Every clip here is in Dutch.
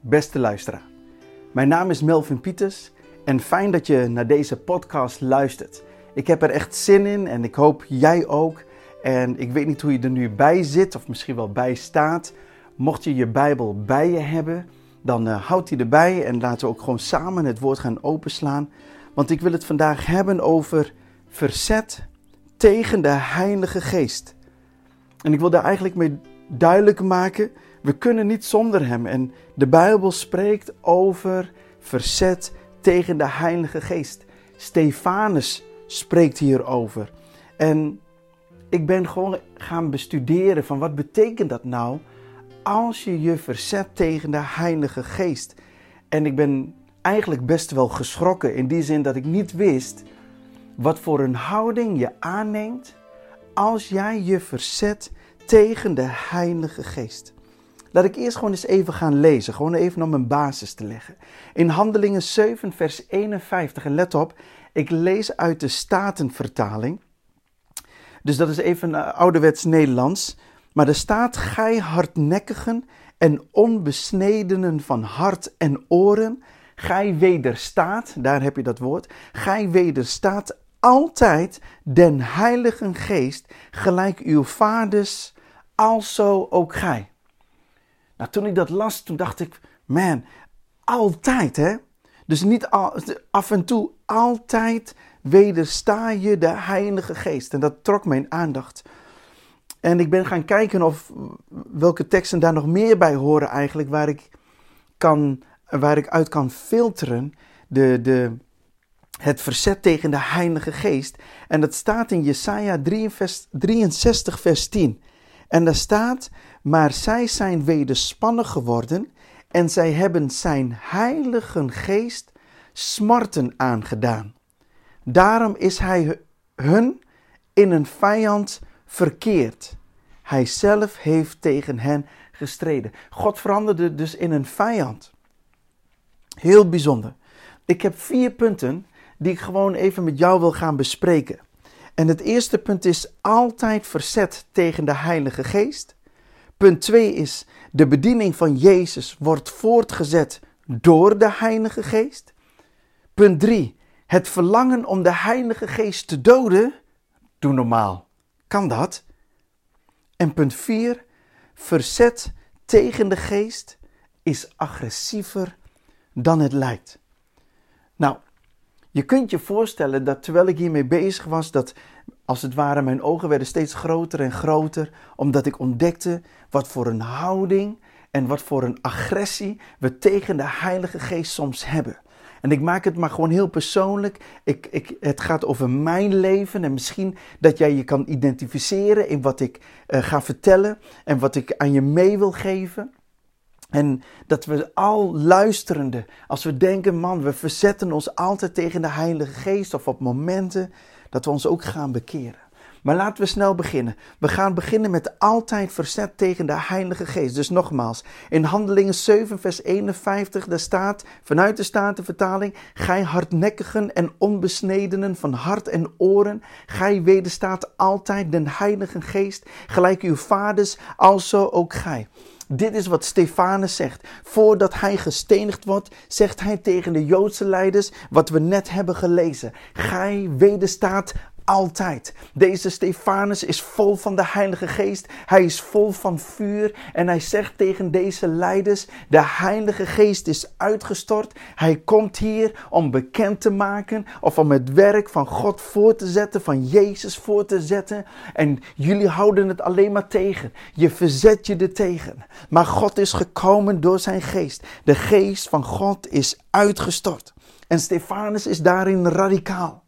beste luisteraar. Mijn naam is Melvin Pieters en fijn dat je naar deze podcast luistert. Ik heb er echt zin in en ik hoop jij ook. En ik weet niet hoe je er nu bij zit of misschien wel bij staat. Mocht je je Bijbel bij je hebben, dan uh, houd die erbij en laten we ook gewoon samen het woord gaan openslaan. Want ik wil het vandaag hebben over verzet tegen de Heilige Geest. En ik wil daar eigenlijk mee duidelijk maken we kunnen niet zonder Hem. En de Bijbel spreekt over verzet tegen de Heilige Geest. Stefanus spreekt hierover. En ik ben gewoon gaan bestuderen van wat betekent dat nou als je je verzet tegen de Heilige Geest. En ik ben eigenlijk best wel geschrokken in die zin dat ik niet wist wat voor een houding je aanneemt als jij je verzet tegen de Heilige Geest. Laat ik eerst gewoon eens even gaan lezen, gewoon even om een basis te leggen. In Handelingen 7, vers 51, en let op, ik lees uit de Statenvertaling. Dus dat is even uh, ouderwets Nederlands. Maar er staat, gij hardnekkigen en onbesnedenen van hart en oren, gij wederstaat, daar heb je dat woord, gij wederstaat altijd den Heiligen Geest, gelijk uw vaders, alzo ook gij. Nou, toen ik dat las, toen dacht ik, man, altijd hè. Dus niet af en toe, altijd wedersta je de Heilige Geest. En dat trok mijn aandacht. En ik ben gaan kijken of welke teksten daar nog meer bij horen eigenlijk, waar ik, kan, waar ik uit kan filteren de, de, het verzet tegen de Heilige Geest. En dat staat in Jesaja 63, vers 10. En daar staat, maar zij zijn wederspannen geworden en zij hebben zijn heilige geest smarten aangedaan. Daarom is hij hun in een vijand verkeerd. Hij zelf heeft tegen hen gestreden. God veranderde dus in een vijand. Heel bijzonder. Ik heb vier punten die ik gewoon even met jou wil gaan bespreken. En het eerste punt is altijd verzet tegen de Heilige Geest. Punt 2 is de bediening van Jezus wordt voortgezet door de Heilige Geest. Punt 3 het verlangen om de Heilige Geest te doden. Doe normaal. Kan dat? En punt 4 verzet tegen de geest is agressiever dan het lijkt. Nou, je kunt je voorstellen dat terwijl ik hiermee bezig was, dat als het ware mijn ogen werden steeds groter en groter, omdat ik ontdekte wat voor een houding en wat voor een agressie we tegen de Heilige Geest soms hebben. En ik maak het maar gewoon heel persoonlijk. Ik, ik, het gaat over mijn leven en misschien dat jij je kan identificeren in wat ik uh, ga vertellen en wat ik aan je mee wil geven. En dat we al luisterende, als we denken, man, we verzetten ons altijd tegen de Heilige Geest of op momenten dat we ons ook gaan bekeren. Maar laten we snel beginnen. We gaan beginnen met altijd verzet tegen de Heilige Geest. Dus nogmaals, in Handelingen 7, vers 51, daar staat vanuit de Statenvertaling: Gij hardnekkigen en onbesnedenen van hart en oren, gij wederstaat altijd den Heilige Geest, gelijk uw vaders, alzo ook gij. Dit is wat Stefanus zegt. Voordat hij gestenigd wordt, zegt hij tegen de Joodse leiders wat we net hebben gelezen. Gij wederstaat altijd. Deze Stefanus is vol van de Heilige Geest. Hij is vol van vuur. En hij zegt tegen deze leiders: De Heilige Geest is uitgestort. Hij komt hier om bekend te maken of om het werk van God voor te zetten, van Jezus voor te zetten. En jullie houden het alleen maar tegen. Je verzet je er tegen. Maar God is gekomen door zijn geest. De geest van God is uitgestort. En Stefanus is daarin radicaal.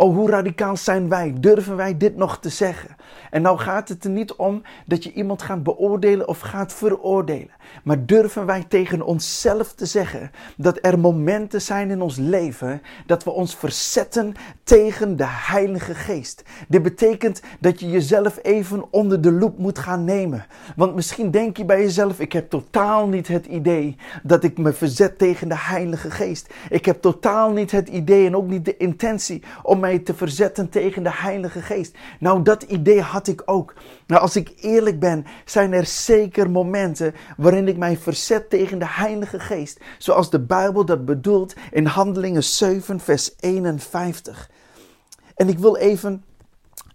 Oh, hoe radicaal zijn wij? Durven wij dit nog te zeggen? En nou gaat het er niet om dat je iemand gaat beoordelen of gaat veroordelen. Maar durven wij tegen onszelf te zeggen dat er momenten zijn in ons leven dat we ons verzetten tegen de Heilige Geest? Dit betekent dat je jezelf even onder de loep moet gaan nemen. Want misschien denk je bij jezelf: ik heb totaal niet het idee dat ik me verzet tegen de Heilige Geest. Ik heb totaal niet het idee en ook niet de intentie om mij te verzetten tegen de Heilige Geest. Nou, dat idee had ik ook. Nou, als ik eerlijk ben, zijn er zeker momenten waarin ik mij verzet tegen de Heilige Geest. Zoals de Bijbel dat bedoelt in Handelingen 7, vers 51. En ik wil even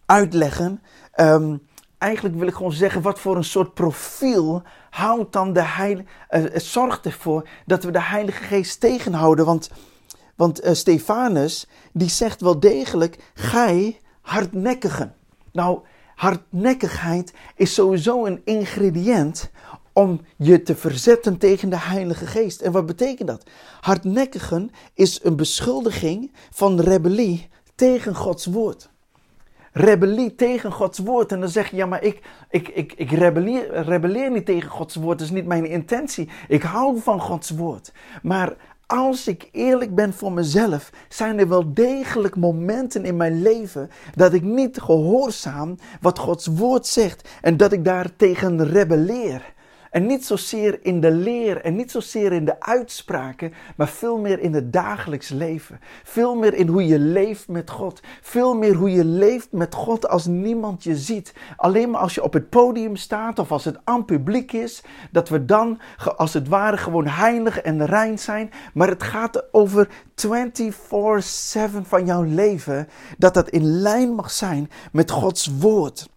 uitleggen. Um, eigenlijk wil ik gewoon zeggen, wat voor een soort profiel houdt dan de Heilige... Uh, zorgt ervoor dat we de Heilige Geest tegenhouden. Want, want uh, Stefanus, die zegt wel degelijk, gij hardnekkigen. Nou, hardnekkigheid is sowieso een ingrediënt om je te verzetten tegen de Heilige Geest. En wat betekent dat? Hardnekkigen is een beschuldiging van rebellie tegen Gods woord rebellie tegen Gods woord. En dan zeg je, ja, maar ik, ik, ik, ik rebelleer, rebelleer niet tegen Gods woord. Dat is niet mijn intentie. Ik hou van Gods woord. Maar als ik eerlijk ben voor mezelf, zijn er wel degelijk momenten in mijn leven dat ik niet gehoorzaam wat Gods woord zegt en dat ik daar tegen rebelleer. En niet zozeer in de leer en niet zozeer in de uitspraken, maar veel meer in het dagelijks leven. Veel meer in hoe je leeft met God. Veel meer hoe je leeft met God als niemand je ziet. Alleen maar als je op het podium staat of als het aan publiek is, dat we dan als het ware gewoon heilig en rein zijn. Maar het gaat over 24/7 van jouw leven, dat dat in lijn mag zijn met Gods woord.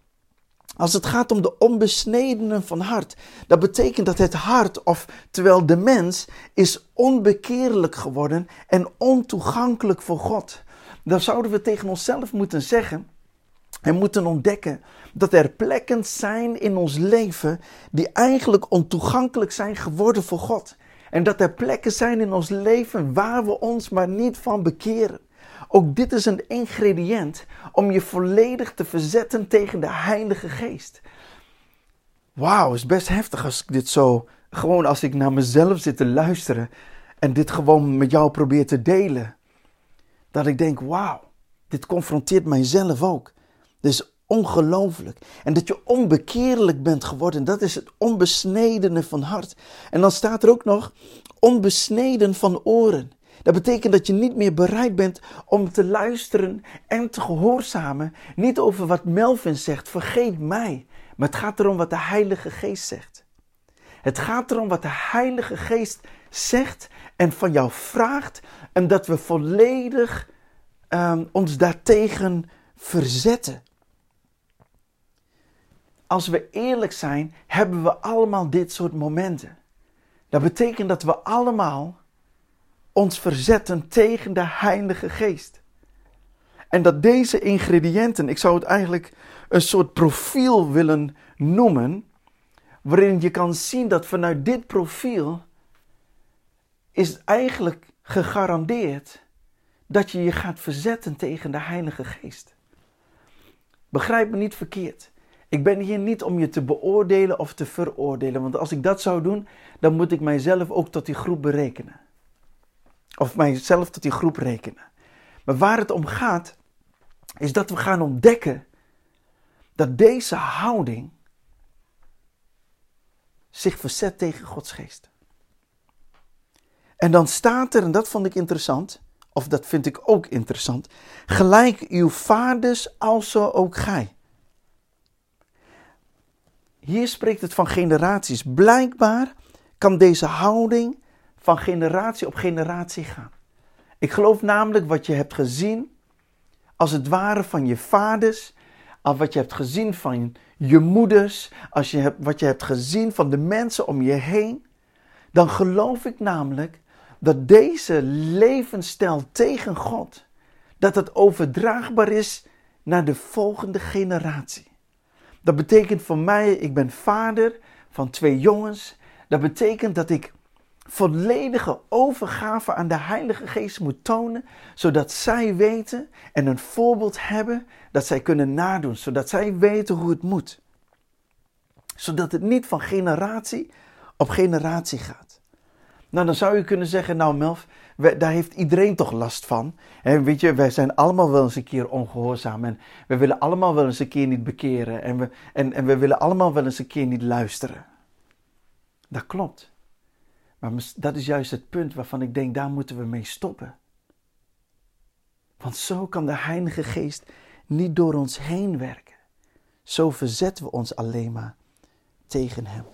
Als het gaat om de onbesnedenen van hart, dat betekent dat het hart, of terwijl de mens, is onbekeerlijk geworden en ontoegankelijk voor God. Dan zouden we tegen onszelf moeten zeggen en moeten ontdekken dat er plekken zijn in ons leven die eigenlijk ontoegankelijk zijn geworden voor God. En dat er plekken zijn in ons leven waar we ons maar niet van bekeren. Ook dit is een ingrediënt om je volledig te verzetten tegen de Heilige Geest. Wauw, is best heftig als ik dit zo, gewoon als ik naar mezelf zit te luisteren en dit gewoon met jou probeer te delen. Dat ik denk, wauw, dit confronteert mijzelf ook. Dit is ongelooflijk. En dat je onbekeerlijk bent geworden, dat is het onbesnedene van hart. En dan staat er ook nog onbesneden van oren. Dat betekent dat je niet meer bereid bent om te luisteren en te gehoorzamen. Niet over wat Melvin zegt, vergeet mij. Maar het gaat erom wat de Heilige Geest zegt. Het gaat erom wat de Heilige Geest zegt en van jou vraagt. En dat we volledig um, ons daartegen verzetten. Als we eerlijk zijn, hebben we allemaal dit soort momenten. Dat betekent dat we allemaal ons verzetten tegen de Heilige Geest. En dat deze ingrediënten, ik zou het eigenlijk een soort profiel willen noemen, waarin je kan zien dat vanuit dit profiel is eigenlijk gegarandeerd dat je je gaat verzetten tegen de Heilige Geest. Begrijp me niet verkeerd. Ik ben hier niet om je te beoordelen of te veroordelen, want als ik dat zou doen, dan moet ik mijzelf ook tot die groep berekenen. Of mijzelf tot die groep rekenen. Maar waar het om gaat, is dat we gaan ontdekken dat deze houding zich verzet tegen Gods geest. En dan staat er, en dat vond ik interessant, of dat vind ik ook interessant, gelijk uw vaders, alzo ook gij. Hier spreekt het van generaties. Blijkbaar kan deze houding van generatie op generatie gaan. Ik geloof namelijk wat je hebt gezien, als het ware van je vaders, als wat je hebt gezien van je moeders, als je hebt, wat je hebt gezien van de mensen om je heen, dan geloof ik namelijk dat deze levensstijl tegen God, dat het overdraagbaar is naar de volgende generatie. Dat betekent voor mij, ik ben vader van twee jongens. Dat betekent dat ik volledige overgave aan de Heilige Geest moet tonen, zodat zij weten en een voorbeeld hebben dat zij kunnen nadoen, zodat zij weten hoe het moet. Zodat het niet van generatie op generatie gaat. Nou, dan zou je kunnen zeggen, nou Melf, daar heeft iedereen toch last van. En weet je, wij zijn allemaal wel eens een keer ongehoorzaam en we willen allemaal wel eens een keer niet bekeren en we, en, en we willen allemaal wel eens een keer niet luisteren. Dat klopt. Maar dat is juist het punt waarvan ik denk, daar moeten we mee stoppen. Want zo kan de Heilige Geest niet door ons heen werken. Zo verzetten we ons alleen maar tegen Hem.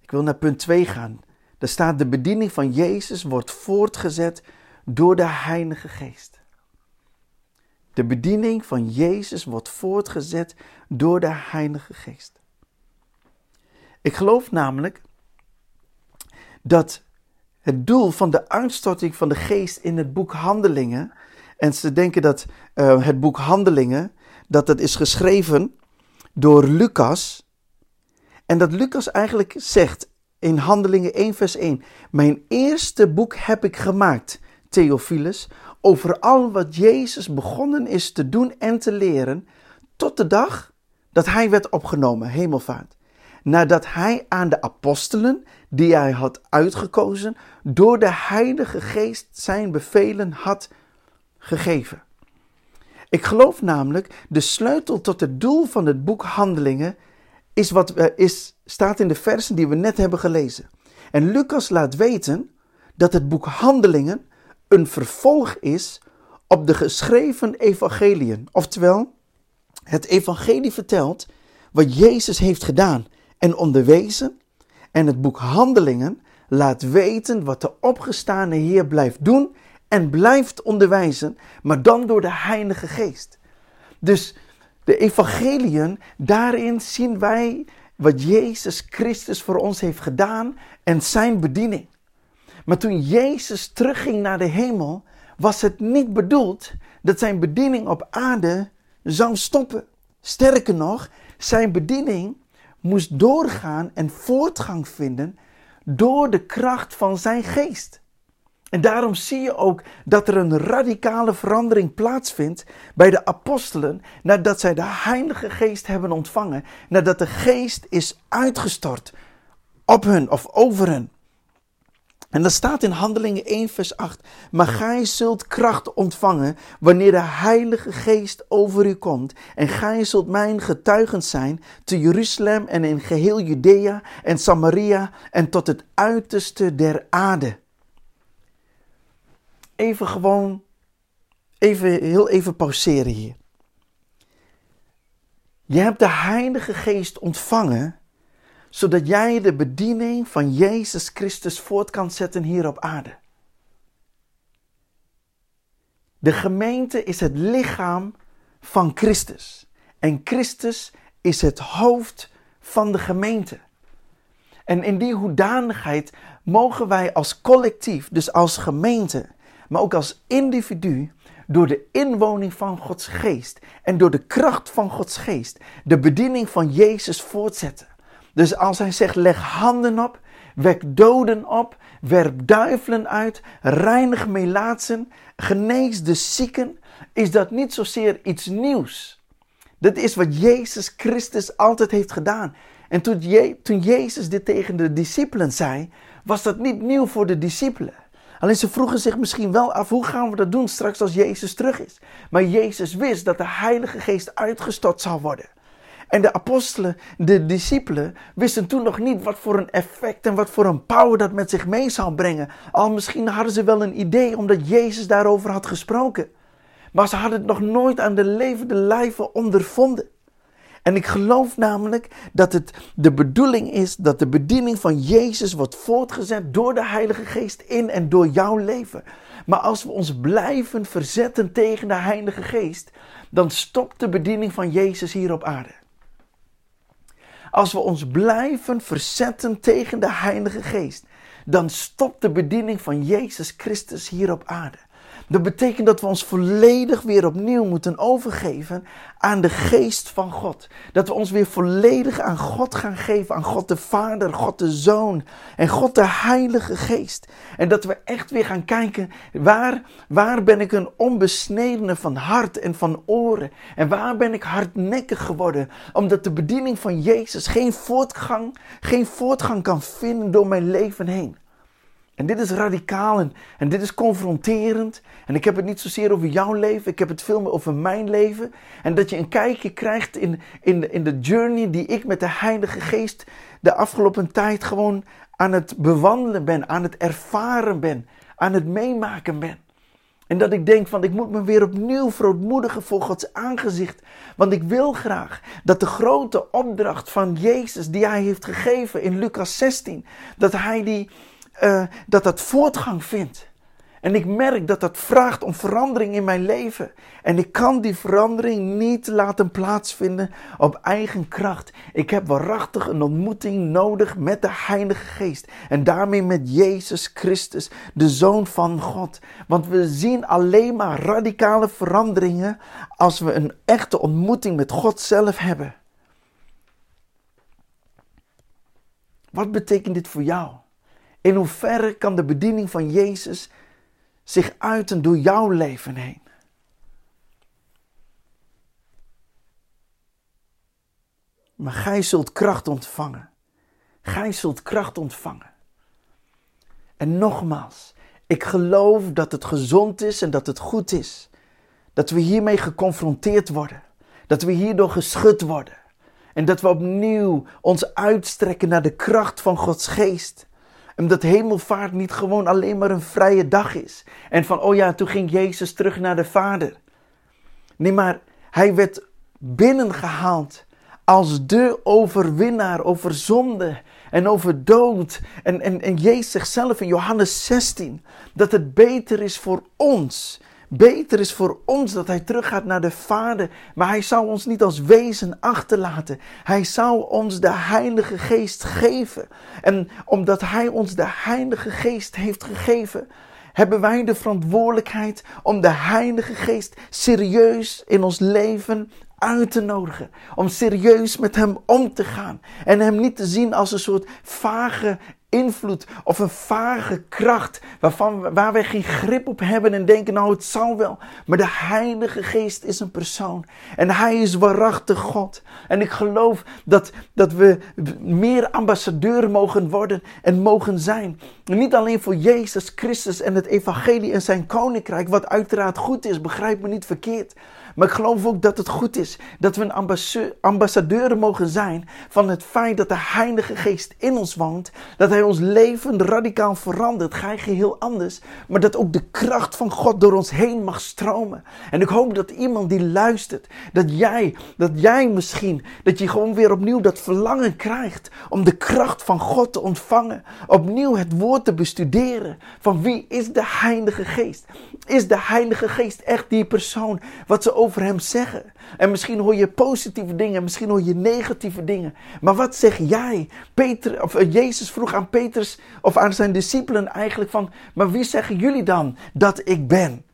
Ik wil naar punt 2 gaan. Daar staat de bediening van Jezus wordt voortgezet door de Heilige Geest. De bediening van Jezus wordt voortgezet door de Heilige Geest. Ik geloof namelijk dat het doel van de uitstorting van de geest in het boek Handelingen, en ze denken dat uh, het boek Handelingen, dat het is geschreven door Lucas, en dat Lucas eigenlijk zegt in Handelingen 1 vers 1, mijn eerste boek heb ik gemaakt, Theophilus, over al wat Jezus begonnen is te doen en te leren, tot de dag dat hij werd opgenomen, hemelvaart. Nadat hij aan de apostelen, die hij had uitgekozen, door de Heilige Geest zijn bevelen had gegeven. Ik geloof namelijk, de sleutel tot het doel van het boek Handelingen is wat is, staat in de versen die we net hebben gelezen. En Lucas laat weten dat het boek Handelingen een vervolg is op de geschreven evangeliën. Oftewel, het evangelie vertelt wat Jezus heeft gedaan en onderwezen. En het boek Handelingen laat weten wat de opgestane Heer blijft doen en blijft onderwijzen, maar dan door de Heilige Geest. Dus de evangeliën, daarin zien wij wat Jezus Christus voor ons heeft gedaan en zijn bediening. Maar toen Jezus terugging naar de hemel, was het niet bedoeld dat zijn bediening op aarde zou stoppen. Sterker nog, zijn bediening moest doorgaan en voortgang vinden door de kracht van zijn geest. En daarom zie je ook dat er een radicale verandering plaatsvindt bij de apostelen nadat zij de Heilige Geest hebben ontvangen, nadat de Geest is uitgestort op hun of over hen. En dat staat in Handelingen 1, vers 8. Maar gij zult kracht ontvangen wanneer de Heilige Geest over u komt. En gij zult mijn getuigen zijn te Jeruzalem en in geheel Judea en Samaria en tot het uiterste der aarde. Even gewoon, even, heel even pauzeren hier. Je hebt de Heilige Geest ontvangen zodat jij de bediening van Jezus Christus voort kan zetten hier op aarde. De gemeente is het lichaam van Christus. En Christus is het hoofd van de gemeente. En in die hoedanigheid mogen wij als collectief, dus als gemeente, maar ook als individu, door de inwoning van Gods geest en door de kracht van Gods geest, de bediening van Jezus voortzetten. Dus als hij zegt: leg handen op, wek doden op, werp duivelen uit, reinig melaatsen, genees de zieken, is dat niet zozeer iets nieuws. Dat is wat Jezus Christus altijd heeft gedaan. En toen, Je toen Jezus dit tegen de discipelen zei, was dat niet nieuw voor de discipelen. Alleen ze vroegen zich misschien wel af hoe gaan we dat doen straks als Jezus terug is. Maar Jezus wist dat de Heilige Geest uitgestort zou worden. En de apostelen, de discipelen, wisten toen nog niet wat voor een effect en wat voor een power dat met zich mee zou brengen. Al misschien hadden ze wel een idee omdat Jezus daarover had gesproken. Maar ze hadden het nog nooit aan de levende lijven ondervonden. En ik geloof namelijk dat het de bedoeling is dat de bediening van Jezus wordt voortgezet door de Heilige Geest in en door jouw leven. Maar als we ons blijven verzetten tegen de Heilige Geest, dan stopt de bediening van Jezus hier op aarde. Als we ons blijven verzetten tegen de Heilige Geest, dan stopt de bediening van Jezus Christus hier op aarde. Dat betekent dat we ons volledig weer opnieuw moeten overgeven aan de geest van God. Dat we ons weer volledig aan God gaan geven, aan God de Vader, God de Zoon en God de Heilige Geest. En dat we echt weer gaan kijken, waar, waar ben ik een onbesnedene van hart en van oren? En waar ben ik hardnekkig geworden? Omdat de bediening van Jezus geen voortgang, geen voortgang kan vinden door mijn leven heen. En dit is radicaal en, dit is confronterend. En ik heb het niet zozeer over jouw leven, ik heb het veel meer over mijn leven. En dat je een kijkje krijgt in, in, in de journey die ik met de Heilige Geest de afgelopen tijd gewoon aan het bewandelen ben, aan het ervaren ben, aan het meemaken ben. En dat ik denk van ik moet me weer opnieuw verootmoedigen voor Gods aangezicht. Want ik wil graag dat de grote opdracht van Jezus die hij heeft gegeven in Lucas 16, dat hij die, uh, dat dat voortgang vindt. En ik merk dat dat vraagt om verandering in mijn leven. En ik kan die verandering niet laten plaatsvinden op eigen kracht. Ik heb waarachtig een ontmoeting nodig met de Heilige Geest. En daarmee met Jezus Christus, de Zoon van God. Want we zien alleen maar radicale veranderingen als we een echte ontmoeting met God zelf hebben. Wat betekent dit voor jou? In hoeverre kan de bediening van Jezus zich uiten door jouw leven heen. Maar gij zult kracht ontvangen. Gij zult kracht ontvangen. En nogmaals, ik geloof dat het gezond is en dat het goed is. Dat we hiermee geconfronteerd worden. Dat we hierdoor geschud worden. En dat we opnieuw ons uitstrekken naar de kracht van Gods geest. Omdat hemelvaart niet gewoon alleen maar een vrije dag is. En van, oh ja, toen ging Jezus terug naar de Vader. Nee, maar hij werd binnengehaald als de overwinnaar over zonde en over dood. En, en, en Jezus zegt zelf in Johannes 16 dat het beter is voor ons Beter is voor ons dat hij teruggaat naar de Vader, maar hij zou ons niet als wezen achterlaten. Hij zou ons de Heilige Geest geven. En omdat hij ons de Heilige Geest heeft gegeven, hebben wij de verantwoordelijkheid om de Heilige Geest serieus in ons leven uit te nodigen. Om serieus met Hem om te gaan. En Hem niet te zien als een soort vage invloed of een vage kracht waarvan, waar wij geen grip op hebben en denken, nou het zal wel. Maar de Heilige Geest is een persoon en Hij is waarachtig God. En ik geloof dat, dat we meer ambassadeur mogen worden en mogen zijn. niet alleen voor Jezus Christus en het Evangelie en zijn koninkrijk, wat uiteraard goed is, begrijp me niet verkeerd. Maar ik geloof ook dat het goed is dat we een ambassadeur mogen zijn van het feit dat de Heilige Geest in ons woont. Dat Hij ons leven radicaal verandert. Ga geheel anders. Maar dat ook de kracht van God door ons heen mag stromen. En ik hoop dat iemand die luistert, dat jij, dat jij misschien, dat je gewoon weer opnieuw dat verlangen krijgt om de kracht van God te ontvangen. Opnieuw het woord te bestuderen. Van wie is de Heilige Geest? Is de Heilige Geest echt die persoon wat ze over hem zeggen? En misschien hoor je positieve dingen, misschien hoor je negatieve dingen. Maar wat zeg jij? Peter, of eh, Jezus vroeg aan Petrus of aan zijn discipelen eigenlijk van, maar wie zeggen jullie dan dat ik ben?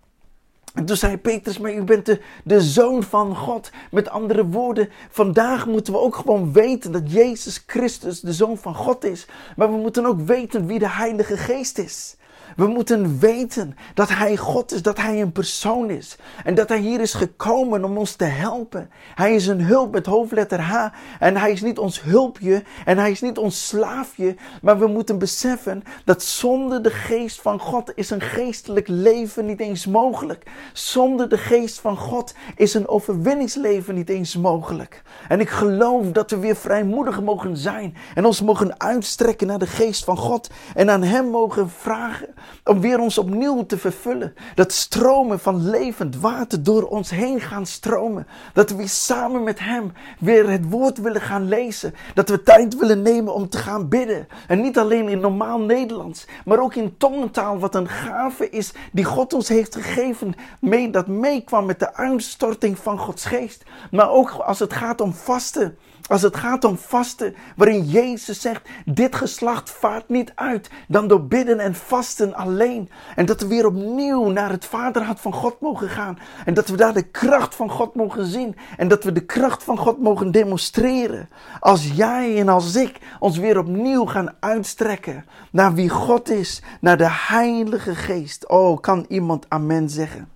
En toen zei Petrus, maar u bent de, de zoon van God. Met andere woorden, vandaag moeten we ook gewoon weten dat Jezus Christus de zoon van God is. Maar we moeten ook weten wie de Heilige Geest is. We moeten weten dat Hij God is, dat Hij een persoon is. En dat Hij hier is gekomen om ons te helpen. Hij is een hulp met hoofdletter H. En Hij is niet ons hulpje en Hij is niet ons slaafje. Maar we moeten beseffen dat zonder de geest van God is een geestelijk leven niet eens mogelijk. Zonder de geest van God is een overwinningsleven niet eens mogelijk. En ik geloof dat we weer vrijmoedig mogen zijn. En ons mogen uitstrekken naar de geest van God. En aan Hem mogen vragen om weer ons opnieuw te vervullen. Dat stromen van levend water door ons heen gaan stromen. Dat we samen met Hem weer het woord willen gaan lezen. Dat we tijd willen nemen om te gaan bidden. En niet alleen in normaal Nederlands, maar ook in tongentaal, wat een gave is die God ons heeft gegeven. Mee, dat meekwam met de uitstorting van Gods geest. Maar ook als het gaat om vasten. Als het gaat om vasten, waarin Jezus zegt: Dit geslacht vaart niet uit dan door bidden en vasten alleen. En dat we weer opnieuw naar het Vaderhart van God mogen gaan. En dat we daar de kracht van God mogen zien. En dat we de kracht van God mogen demonstreren. Als jij en als ik ons weer opnieuw gaan uitstrekken naar wie God is, naar de Heilige Geest. Oh, kan iemand Amen zeggen?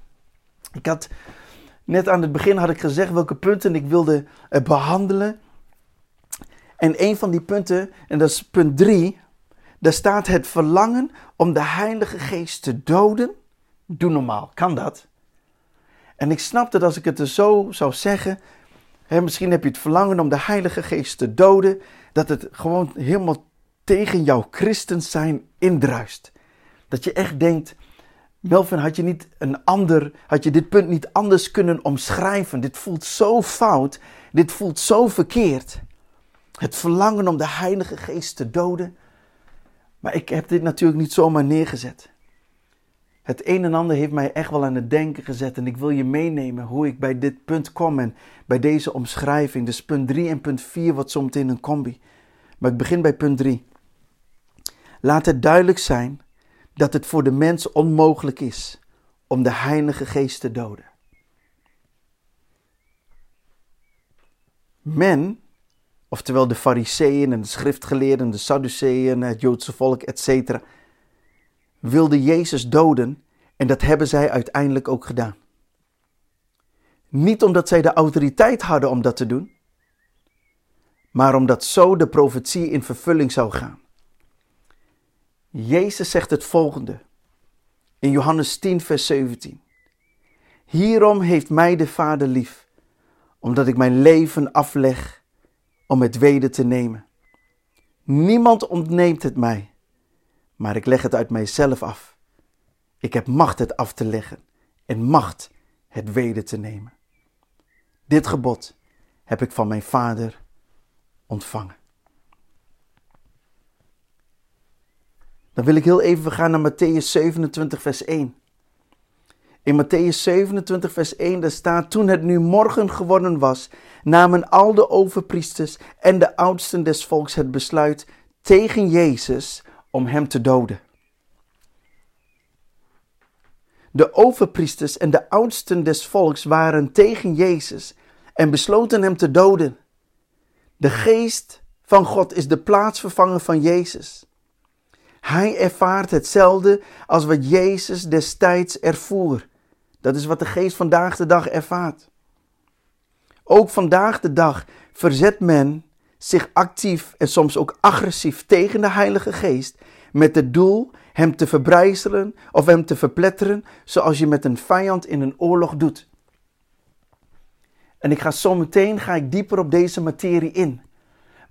Ik had. Net aan het begin had ik gezegd welke punten ik wilde eh, behandelen. En een van die punten, en dat is punt 3, daar staat het verlangen om de Heilige Geest te doden. Doe normaal, kan dat? En ik snap dat als ik het er zo zou zeggen, hè, misschien heb je het verlangen om de Heilige Geest te doden, dat het gewoon helemaal tegen jouw christen zijn indruist. Dat je echt denkt, Melvin, had je, niet een ander, had je dit punt niet anders kunnen omschrijven? Dit voelt zo fout. Dit voelt zo verkeerd. Het verlangen om de Heilige Geest te doden. Maar ik heb dit natuurlijk niet zomaar neergezet. Het een en ander heeft mij echt wel aan het denken gezet. En ik wil je meenemen hoe ik bij dit punt kom en bij deze omschrijving. Dus punt 3 en punt 4 wat zometeen een combi. Maar ik begin bij punt 3. Laat het duidelijk zijn dat het voor de mens onmogelijk is om de Heilige Geest te doden. Men, oftewel de Fariseeën en de schriftgeleerden, de Sadduceeën, het Joodse volk, etc., wilde Jezus doden en dat hebben zij uiteindelijk ook gedaan. Niet omdat zij de autoriteit hadden om dat te doen, maar omdat zo de profetie in vervulling zou gaan. Jezus zegt het volgende in Johannes 10, vers 17. Hierom heeft mij de Vader lief, omdat ik mijn leven afleg om het weder te nemen. Niemand ontneemt het mij, maar ik leg het uit mijzelf af. Ik heb macht het af te leggen en macht het weder te nemen. Dit gebod heb ik van mijn Vader ontvangen. Dan wil ik heel even gaan naar Matthäus 27, vers 1. In Matthäus 27, vers 1, daar staat: Toen het nu morgen geworden was, namen al de overpriesters en de oudsten des volks het besluit tegen Jezus om hem te doden. De overpriesters en de oudsten des volks waren tegen Jezus en besloten hem te doden. De geest van God is de plaatsvervanger van Jezus. Hij ervaart hetzelfde als wat Jezus destijds ervoer. Dat is wat de geest vandaag de dag ervaart. Ook vandaag de dag verzet men zich actief en soms ook agressief tegen de Heilige Geest met het doel hem te verbrijzelen of hem te verpletteren, zoals je met een vijand in een oorlog doet. En ik ga zo meteen ga ik dieper op deze materie in.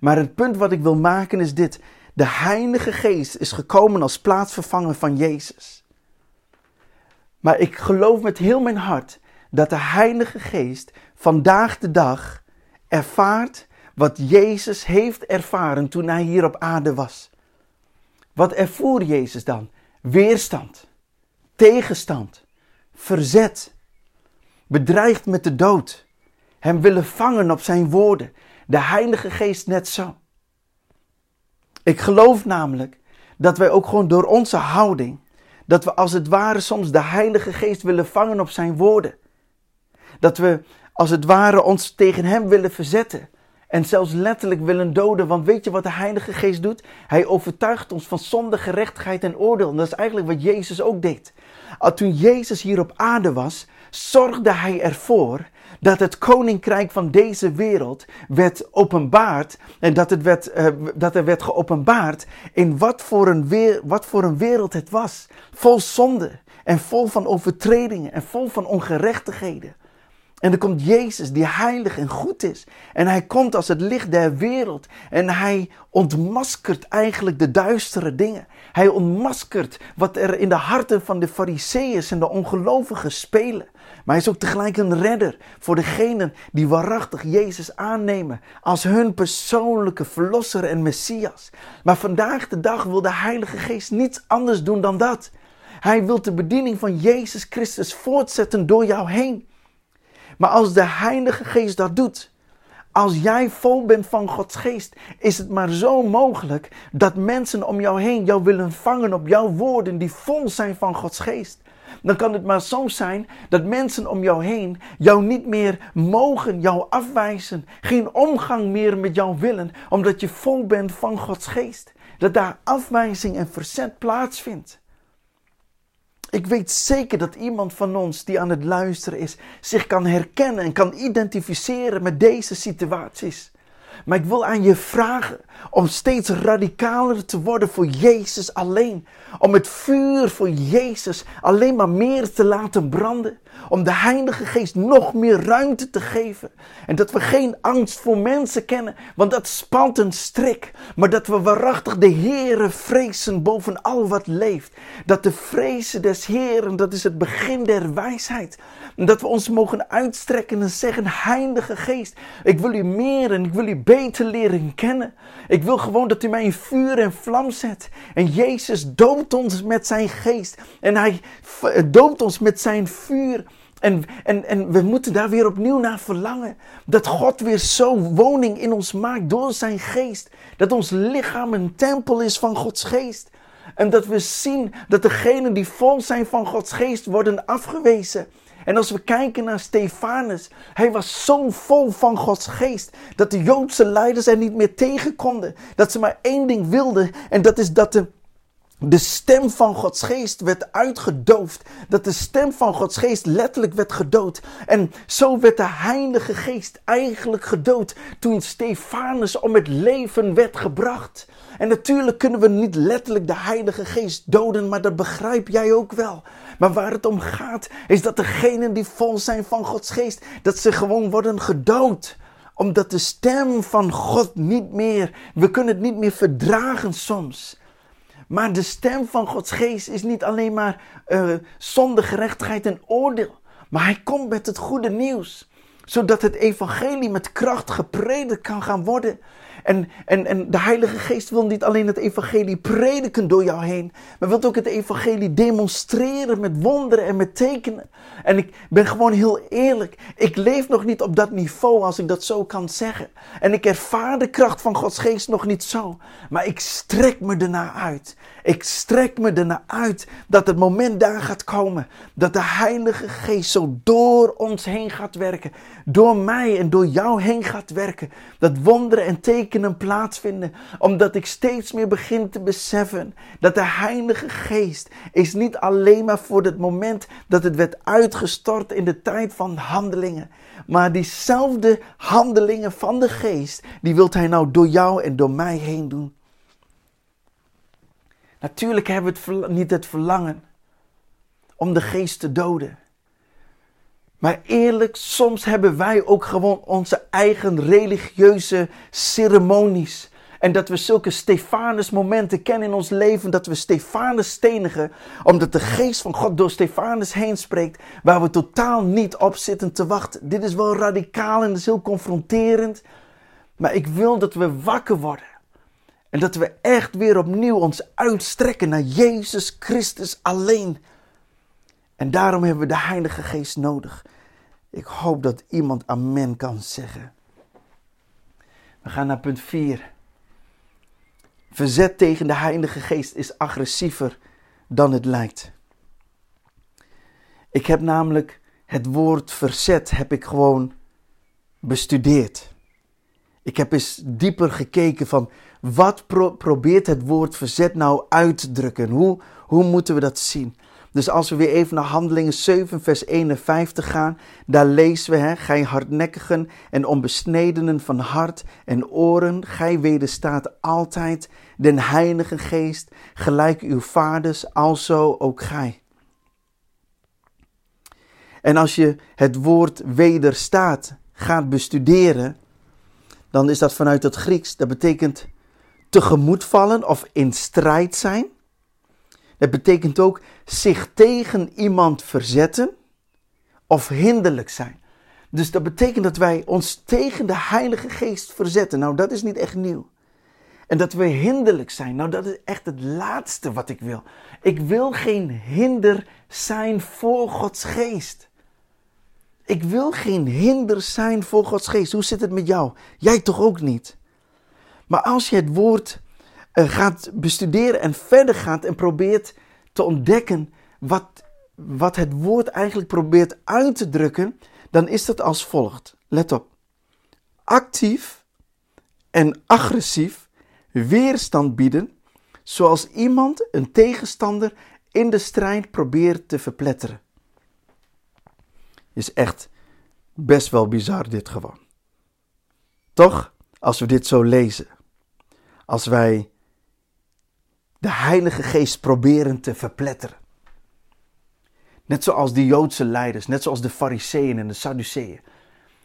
Maar het punt wat ik wil maken is dit: de Heilige Geest is gekomen als plaatsvervanger van Jezus. Maar ik geloof met heel mijn hart dat de Heilige Geest vandaag de dag ervaart wat Jezus heeft ervaren toen hij hier op aarde was. Wat ervoer Jezus dan? Weerstand, tegenstand, verzet, bedreigd met de dood, hem willen vangen op zijn woorden. De Heilige Geest net zo. Ik geloof namelijk dat wij ook gewoon door onze houding, dat we als het ware soms de Heilige Geest willen vangen op zijn woorden. Dat we als het ware ons tegen hem willen verzetten. En zelfs letterlijk willen doden. Want weet je wat de Heilige Geest doet? Hij overtuigt ons van zonde, gerechtigheid en oordeel. En dat is eigenlijk wat Jezus ook deed. Toen Jezus hier op aarde was, zorgde hij ervoor dat het koninkrijk van deze wereld werd openbaard en dat, het werd, uh, dat er werd geopenbaard in wat voor, een weer, wat voor een wereld het was. Vol zonde en vol van overtredingen en vol van ongerechtigheden. En dan komt Jezus, die heilig en goed is. En hij komt als het licht der wereld. En hij ontmaskert eigenlijk de duistere dingen. Hij ontmaskert wat er in de harten van de fariseeën en de ongelovigen spelen. Maar hij is ook tegelijk een redder voor degenen die waarachtig Jezus aannemen als hun persoonlijke verlosser en Messias. Maar vandaag de dag wil de Heilige Geest niets anders doen dan dat. Hij wil de bediening van Jezus Christus voortzetten door jou heen. Maar als de Heilige Geest dat doet, als jij vol bent van Gods geest, is het maar zo mogelijk dat mensen om jou heen jou willen vangen op jouw woorden die vol zijn van Gods geest. Dan kan het maar soms zijn dat mensen om jou heen jou niet meer mogen, jou afwijzen, geen omgang meer met jou willen, omdat je vol bent van Gods geest. Dat daar afwijzing en verzet plaatsvindt. Ik weet zeker dat iemand van ons die aan het luisteren is, zich kan herkennen en kan identificeren met deze situaties. Maar ik wil aan je vragen om steeds radicaler te worden voor Jezus alleen. Om het vuur voor Jezus alleen maar meer te laten branden. Om de Heilige Geest nog meer ruimte te geven. En dat we geen angst voor mensen kennen, want dat spant een strik. Maar dat we waarachtig de Heere vrezen boven al wat leeft. Dat de vrezen des Heeren, dat is het begin der wijsheid. Dat we ons mogen uitstrekken en zeggen, Heilige Geest, ik wil u meer en ik wil u beter leren kennen. Ik wil gewoon dat u mij in vuur en vlam zet. En Jezus doopt ons met zijn geest. En hij doopt ons met zijn vuur. En, en, en we moeten daar weer opnieuw naar verlangen. Dat God weer zo woning in ons maakt door zijn geest. Dat ons lichaam een tempel is van Gods geest. En dat we zien dat degenen die vol zijn van Gods geest worden afgewezen. En als we kijken naar Stefanus, hij was zo vol van Gods geest dat de Joodse leiders er niet meer tegen konden. Dat ze maar één ding wilden en dat is dat de de stem van Gods geest werd uitgedoofd. Dat de stem van Gods geest letterlijk werd gedood. En zo werd de Heilige Geest eigenlijk gedood toen Stefanus om het leven werd gebracht. En natuurlijk kunnen we niet letterlijk de Heilige Geest doden, maar dat begrijp jij ook wel. Maar waar het om gaat, is dat degenen die vol zijn van Gods Geest, dat ze gewoon worden gedood omdat de stem van God niet meer, we kunnen het niet meer verdragen soms. Maar de stem van Gods geest is niet alleen maar uh, zonde, gerechtigheid en oordeel. Maar hij komt met het goede nieuws. Zodat het evangelie met kracht gepredikt kan gaan worden. En, en, en de Heilige Geest wil niet alleen het evangelie prediken door jou heen, maar wil ook het evangelie demonstreren met wonderen en met tekenen. En ik ben gewoon heel eerlijk, ik leef nog niet op dat niveau als ik dat zo kan zeggen. En ik ervaar de kracht van Gods Geest nog niet zo, maar ik strek me ernaar uit. Ik strek me ernaar uit dat het moment daar gaat komen dat de Heilige Geest zo door ons heen gaat werken, door mij en door jou heen gaat werken. Dat wonderen en tekenen plaatsvinden, omdat ik steeds meer begin te beseffen dat de Heilige Geest is niet alleen maar voor het moment dat het werd uitgestort in de tijd van handelingen. Maar diezelfde handelingen van de geest, die wilt hij nou door jou en door mij heen doen. Natuurlijk hebben we het niet het verlangen om de geest te doden. Maar eerlijk, soms hebben wij ook gewoon onze eigen religieuze ceremonies. En dat we zulke Stefanus momenten kennen in ons leven. Dat we Stefanus stenigen. Omdat de geest van God door Stefanus heen spreekt. Waar we totaal niet op zitten te wachten. Dit is wel radicaal en is heel confronterend. Maar ik wil dat we wakker worden. En dat we echt weer opnieuw ons uitstrekken naar Jezus Christus alleen. En daarom hebben we de Heilige Geest nodig. Ik hoop dat iemand amen kan zeggen. We gaan naar punt 4. Verzet tegen de Heilige Geest is agressiever dan het lijkt. Ik heb namelijk het woord verzet heb ik gewoon bestudeerd. Ik heb eens dieper gekeken van wat probeert het woord verzet nou uit te drukken? Hoe, hoe moeten we dat zien? Dus als we weer even naar Handelingen 7, vers 51 gaan, daar lezen we: hè, Gij hardnekkigen en onbesnedenen van hart en oren, gij wederstaat altijd den Heilige Geest, gelijk uw vaders, alzo ook gij. En als je het woord wederstaat gaat bestuderen, dan is dat vanuit het Grieks. Dat betekent tegemoet vallen of in strijd zijn. Het betekent ook zich tegen iemand verzetten of hinderlijk zijn. Dus dat betekent dat wij ons tegen de Heilige Geest verzetten. Nou, dat is niet echt nieuw. En dat we hinderlijk zijn. Nou, dat is echt het laatste wat ik wil. Ik wil geen hinder zijn voor Gods Geest. Ik wil geen hinder zijn voor Gods Geest. Hoe zit het met jou? Jij toch ook niet? Maar als je het woord uh, gaat bestuderen en verder gaat en probeert te ontdekken wat, wat het woord eigenlijk probeert uit te drukken, dan is dat als volgt. Let op. Actief en agressief weerstand bieden, zoals iemand een tegenstander in de strijd probeert te verpletteren. Is echt best wel bizar dit gewoon. Toch, als we dit zo lezen, als wij de Heilige Geest proberen te verpletteren. Net zoals die Joodse leiders, net zoals de Fariseeën en de Sadduceeën.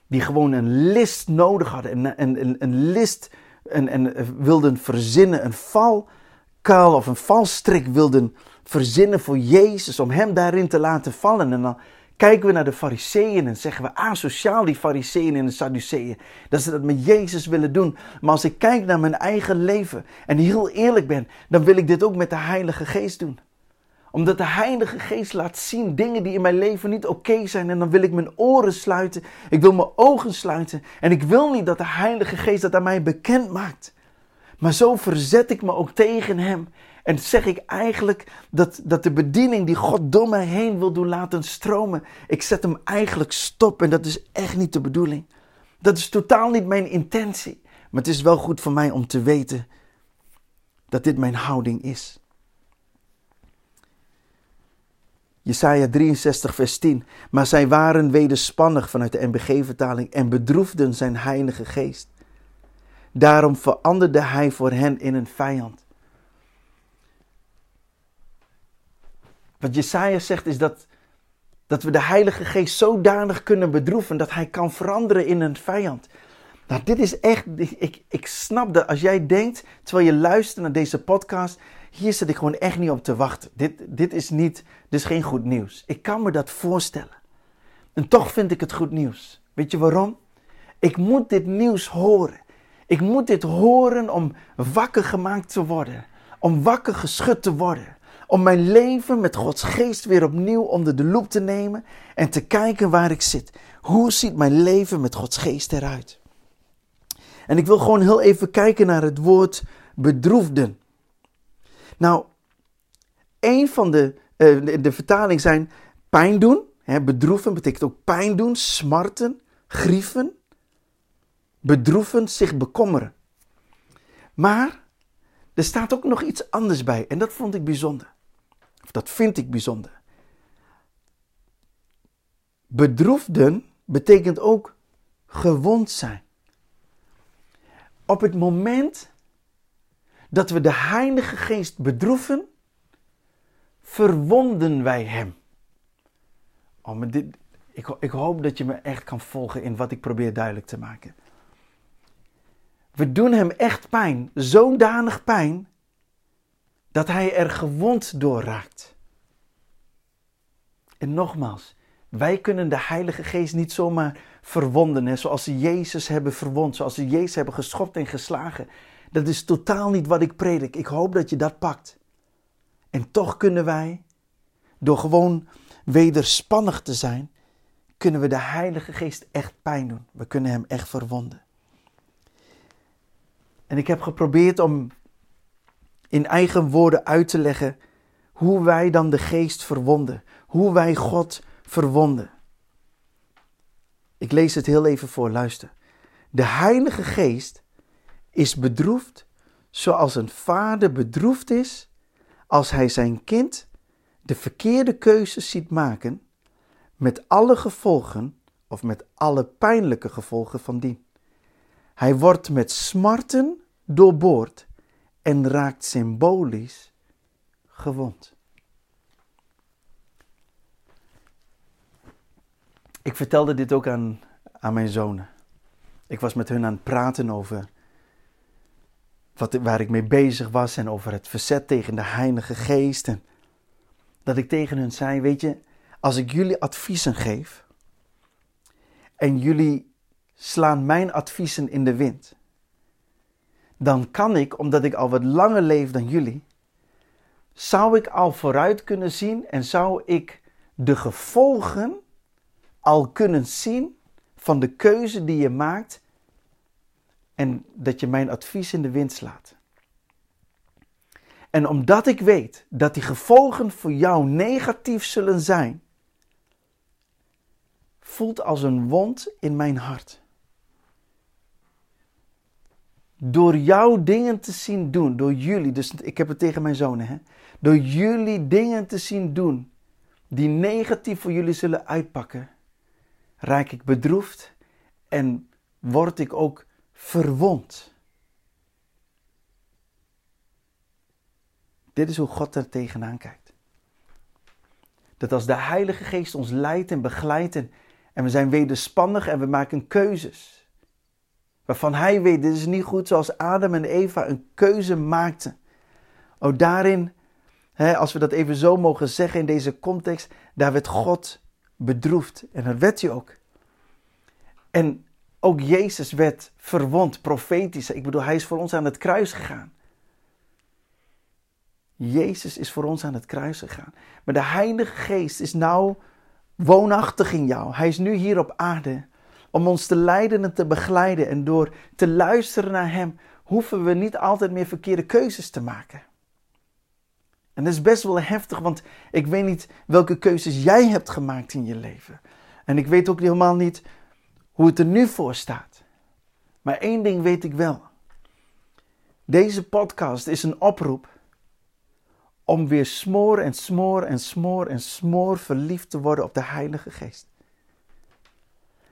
Die gewoon een list nodig hadden, een, een, een, een list en, en wilden verzinnen, een valkuil of een valstrik wilden verzinnen voor Jezus, om hem daarin te laten vallen. En dan kijken we naar de fariseeën en zeggen we asociaal die fariseeën en de sadduceeën. Dat ze dat met Jezus willen doen. Maar als ik kijk naar mijn eigen leven en heel eerlijk ben, dan wil ik dit ook met de Heilige Geest doen omdat de Heilige Geest laat zien dingen die in mijn leven niet oké zijn. En dan wil ik mijn oren sluiten. Ik wil mijn ogen sluiten. En ik wil niet dat de Heilige Geest dat aan mij bekend maakt. Maar zo verzet ik me ook tegen Hem. En zeg ik eigenlijk dat, dat de bediening die God door mij heen wil doen laten stromen. Ik zet hem eigenlijk stop. En dat is echt niet de bedoeling. Dat is totaal niet mijn intentie. Maar het is wel goed voor mij om te weten dat dit mijn houding is. Jesaja 63, vers 10. Maar zij waren wederspannig vanuit de NBG-vertaling en bedroefden zijn heilige geest. Daarom veranderde hij voor hen in een vijand. Wat Jesaja zegt is dat, dat we de Heilige Geest zodanig kunnen bedroeven dat hij kan veranderen in een vijand. Nou, dit is echt, ik, ik snap dat als jij denkt, terwijl je luistert naar deze podcast, hier zit ik gewoon echt niet op te wachten. Dit, dit is niet, is geen goed nieuws. Ik kan me dat voorstellen. En toch vind ik het goed nieuws. Weet je waarom? Ik moet dit nieuws horen. Ik moet dit horen om wakker gemaakt te worden. Om wakker geschud te worden. Om mijn leven met Gods geest weer opnieuw onder de loep te nemen en te kijken waar ik zit. Hoe ziet mijn leven met Gods geest eruit? En ik wil gewoon heel even kijken naar het woord bedroefden. Nou, een van de, de vertalingen zijn pijn doen. Hè, bedroeven betekent ook pijn doen, smarten, grieven. Bedroeven, zich bekommeren. Maar er staat ook nog iets anders bij en dat vond ik bijzonder. Dat vind ik bijzonder. Bedroefden betekent ook gewond zijn. Op het moment dat we de Heilige Geest bedroeven, verwonden wij Hem. Oh, dit, ik, ik hoop dat je me echt kan volgen in wat ik probeer duidelijk te maken. We doen Hem echt pijn, zodanig pijn, dat Hij er gewond door raakt. En nogmaals, wij kunnen de Heilige Geest niet zomaar verwonden, zoals ze Jezus hebben verwond, zoals ze Jezus hebben geschopt en geslagen. Dat is totaal niet wat ik predik. Ik hoop dat je dat pakt. En toch kunnen wij, door gewoon wederspannig te zijn, kunnen we de Heilige Geest echt pijn doen. We kunnen Hem echt verwonden. En ik heb geprobeerd om in eigen woorden uit te leggen hoe wij dan de Geest verwonden. Hoe wij God verwonden. Ik lees het heel even voor, luister. De Heilige Geest is bedroefd zoals een vader bedroefd is als hij zijn kind de verkeerde keuzes ziet maken, met alle gevolgen of met alle pijnlijke gevolgen van dien. Hij wordt met smarten doorboord en raakt symbolisch gewond. Ik vertelde dit ook aan, aan mijn zonen. Ik was met hun aan het praten over wat, waar ik mee bezig was en over het verzet tegen de Heilige Geest. En dat ik tegen hun zei: Weet je, als ik jullie adviezen geef en jullie slaan mijn adviezen in de wind, dan kan ik, omdat ik al wat langer leef dan jullie, zou ik al vooruit kunnen zien en zou ik de gevolgen al kunnen zien van de keuze die je maakt en dat je mijn advies in de wind slaat. En omdat ik weet dat die gevolgen voor jou negatief zullen zijn, voelt als een wond in mijn hart. Door jouw dingen te zien doen, door jullie, dus ik heb het tegen mijn zonen, hè, door jullie dingen te zien doen die negatief voor jullie zullen uitpakken, raak ik bedroefd en word ik ook verwond. Dit is hoe God er tegenaan kijkt. Dat als de Heilige Geest ons leidt en begeleidt en, en we zijn wederspannig en we maken keuzes. Waarvan hij weet, dit is niet goed zoals Adam en Eva een keuze maakten. Ook daarin, hè, als we dat even zo mogen zeggen in deze context, daar werd God bedroefd. En dat werd hij ook. En ook Jezus werd verwond, profetisch. Ik bedoel, hij is voor ons aan het kruis gegaan. Jezus is voor ons aan het kruis gegaan. Maar de Heilige Geest is nou woonachtig in jou. Hij is nu hier op aarde om ons te leiden en te begeleiden. En door te luisteren naar Hem hoeven we niet altijd meer verkeerde keuzes te maken. En dat is best wel heftig, want ik weet niet welke keuzes jij hebt gemaakt in je leven. En ik weet ook helemaal niet hoe het er nu voor staat. Maar één ding weet ik wel. Deze podcast is een oproep om weer smoor en smoor en smoor en smoor verliefd te worden op de Heilige Geest.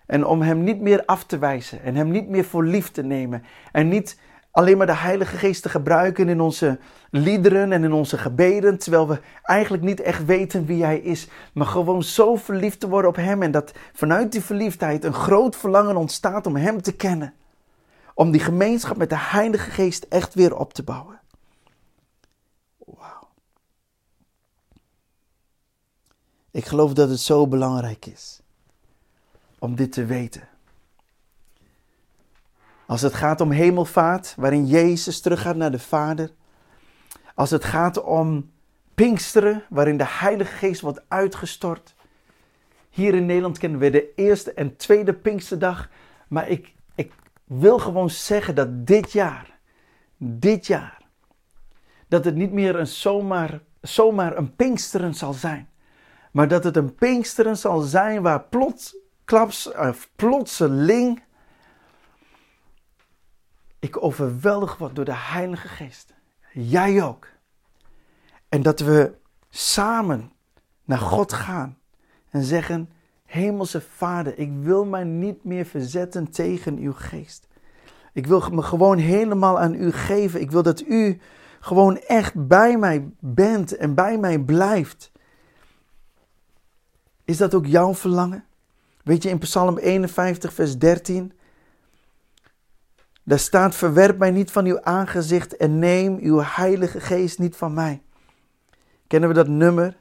En om Hem niet meer af te wijzen en Hem niet meer voor lief te nemen en niet alleen maar de Heilige Geest te gebruiken in onze liederen en in onze gebeden, terwijl we eigenlijk niet echt weten wie Hij is, maar gewoon zo verliefd te worden op Hem en dat vanuit die verliefdheid een groot verlangen ontstaat om Hem te kennen. Om die gemeenschap met de Heilige Geest echt weer op te bouwen. Wauw. Ik geloof dat het zo belangrijk is om dit te weten. Als het gaat om hemelvaart, waarin Jezus teruggaat naar de Vader. Als het gaat om Pinksteren, waarin de Heilige Geest wordt uitgestort. Hier in Nederland kennen we de eerste en tweede Pinksterdag. Maar ik, ik wil gewoon zeggen dat dit jaar, dit jaar, dat het niet meer een zomaar, zomaar een Pinksteren zal zijn. Maar dat het een Pinksteren zal zijn waar plots, klaps, of plotseling ik overweldig word door de Heilige Geest. Jij ook. En dat we samen naar God gaan en zeggen: Hemelse Vader, ik wil mij niet meer verzetten tegen uw geest. Ik wil me gewoon helemaal aan u geven. Ik wil dat u gewoon echt bij mij bent en bij mij blijft. Is dat ook jouw verlangen? Weet je, in Psalm 51, vers 13. Daar staat: Verwerp mij niet van uw aangezicht en neem uw Heilige Geest niet van mij. Kennen we dat nummer?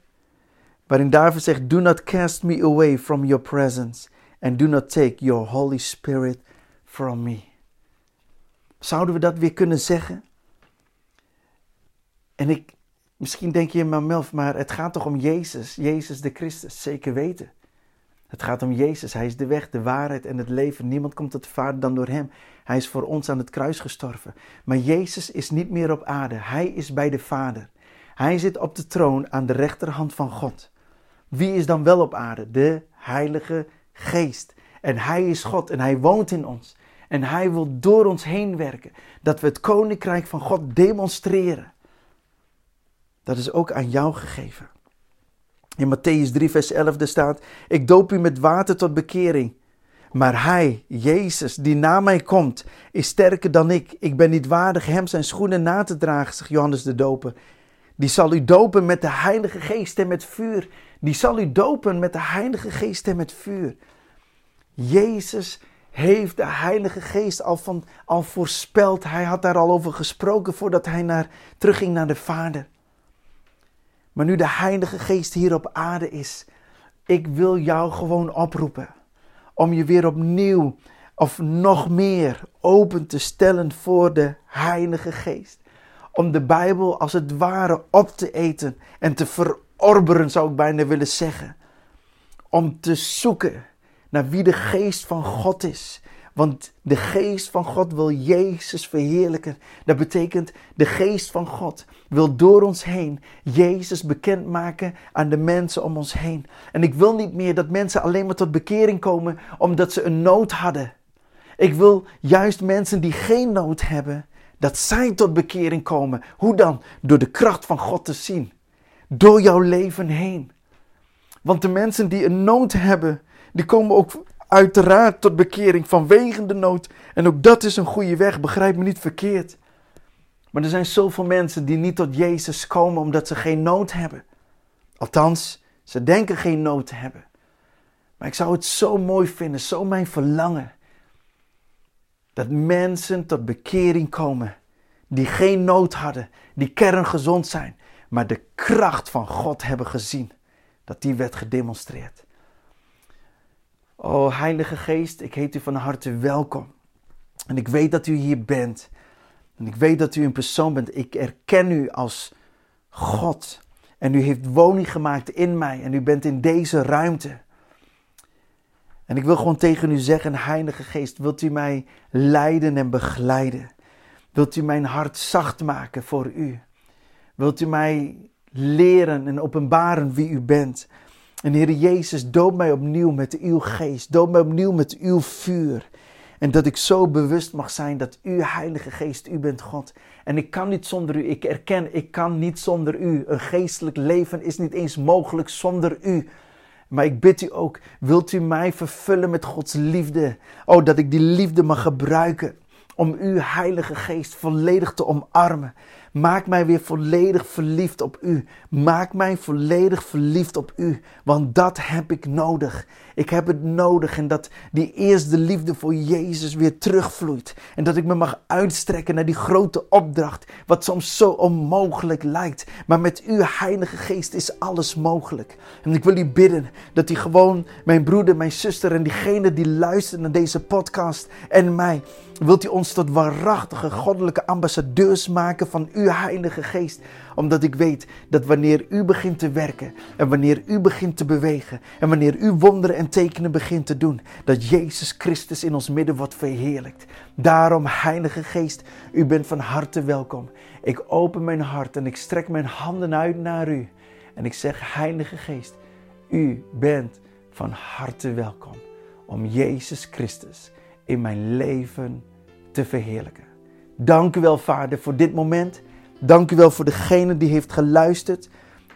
Waarin David zegt: Do not cast me away from your presence and do not take your Holy Spirit from me. Zouden we dat weer kunnen zeggen? En ik, misschien denk je, maar Melf, maar het gaat toch om Jezus, Jezus de Christus, zeker weten. Het gaat om Jezus. Hij is de weg, de waarheid en het leven. Niemand komt tot de Vader dan door Hem. Hij is voor ons aan het kruis gestorven. Maar Jezus is niet meer op aarde. Hij is bij de Vader. Hij zit op de troon aan de rechterhand van God. Wie is dan wel op aarde? De Heilige Geest. En Hij is God en Hij woont in ons. En Hij wil door ons heen werken. Dat we het koninkrijk van God demonstreren. Dat is ook aan jou gegeven. In Matthäus 3, vers 11 staat: Ik doop u met water tot bekering. Maar hij, Jezus, die na mij komt, is sterker dan ik. Ik ben niet waardig hem zijn schoenen na te dragen, zegt Johannes de Doper. Die zal u dopen met de Heilige Geest en met vuur. Die zal u dopen met de Heilige Geest en met vuur. Jezus heeft de Heilige Geest al, van, al voorspeld. Hij had daar al over gesproken voordat hij naar, terugging naar de Vader. Maar nu de Heilige Geest hier op aarde is, ik wil jou gewoon oproepen om je weer opnieuw of nog meer open te stellen voor de Heilige Geest. Om de Bijbel als het ware op te eten en te verorberen, zou ik bijna willen zeggen. Om te zoeken naar wie de Geest van God is. Want de geest van God wil Jezus verheerlijken. Dat betekent, de geest van God wil door ons heen Jezus bekendmaken aan de mensen om ons heen. En ik wil niet meer dat mensen alleen maar tot bekering komen omdat ze een nood hadden. Ik wil juist mensen die geen nood hebben, dat zij tot bekering komen. Hoe dan? Door de kracht van God te zien. Door jouw leven heen. Want de mensen die een nood hebben, die komen ook uiteraard tot bekering vanwege de nood. En ook dat is een goede weg, begrijp me niet verkeerd. Maar er zijn zoveel mensen die niet tot Jezus komen omdat ze geen nood hebben. Althans, Ze denken geen nood te hebben. Maar ik zou het zo mooi vinden, zo mijn verlangen. Dat mensen tot bekering komen. Die geen nood hadden, die kerngezond zijn. Maar de kracht van God hebben gezien. Dat die werd gedemonstreerd. O Heilige Geest, ik heet u van harte welkom. En ik weet dat u hier bent. En ik weet dat u een persoon bent. Ik erken u als God. En u heeft woning gemaakt in mij. En u bent in deze ruimte. En ik wil gewoon tegen u zeggen, Heilige Geest, wilt u mij leiden en begeleiden? Wilt u mijn hart zacht maken voor u? Wilt u mij leren en openbaren wie u bent? En Heer Jezus, doop mij opnieuw met uw geest. Doop mij opnieuw met uw vuur. En dat ik zo bewust mag zijn dat u, Heilige Geest, u bent God. En ik kan niet zonder u. Ik erken, ik kan niet zonder u. Een geestelijk leven is niet eens mogelijk zonder u. Maar ik bid u ook, wilt u mij vervullen met Gods liefde? Oh, dat ik die liefde mag gebruiken om uw Heilige Geest volledig te omarmen. Maak mij weer volledig verliefd op u. Maak mij volledig verliefd op u. Want dat heb ik nodig. Ik heb het nodig en dat die eerste liefde voor Jezus weer terugvloeit. En dat ik me mag uitstrekken naar die grote opdracht, wat soms zo onmogelijk lijkt. Maar met uw Heilige Geest is alles mogelijk. En ik wil u bidden dat u gewoon, mijn broeder, mijn zuster en diegene die luistert naar deze podcast en mij, wilt u ons tot waarachtige goddelijke ambassadeurs maken van Heilige Geest omdat ik weet dat wanneer u begint te werken en wanneer u begint te bewegen en wanneer u wonderen en tekenen begint te doen, dat Jezus Christus in ons midden wordt verheerlijkt. Daarom, Heilige Geest, u bent van harte welkom. Ik open mijn hart en ik strek mijn handen uit naar u. En ik zeg, Heilige Geest, u bent van harte welkom om Jezus Christus in mijn leven te verheerlijken. Dank u wel, Vader, voor dit moment. Dank u wel voor degene die heeft geluisterd.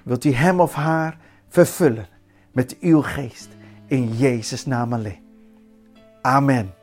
Wilt u hem of haar vervullen met uw geest in Jezus' naam alleen. Amen.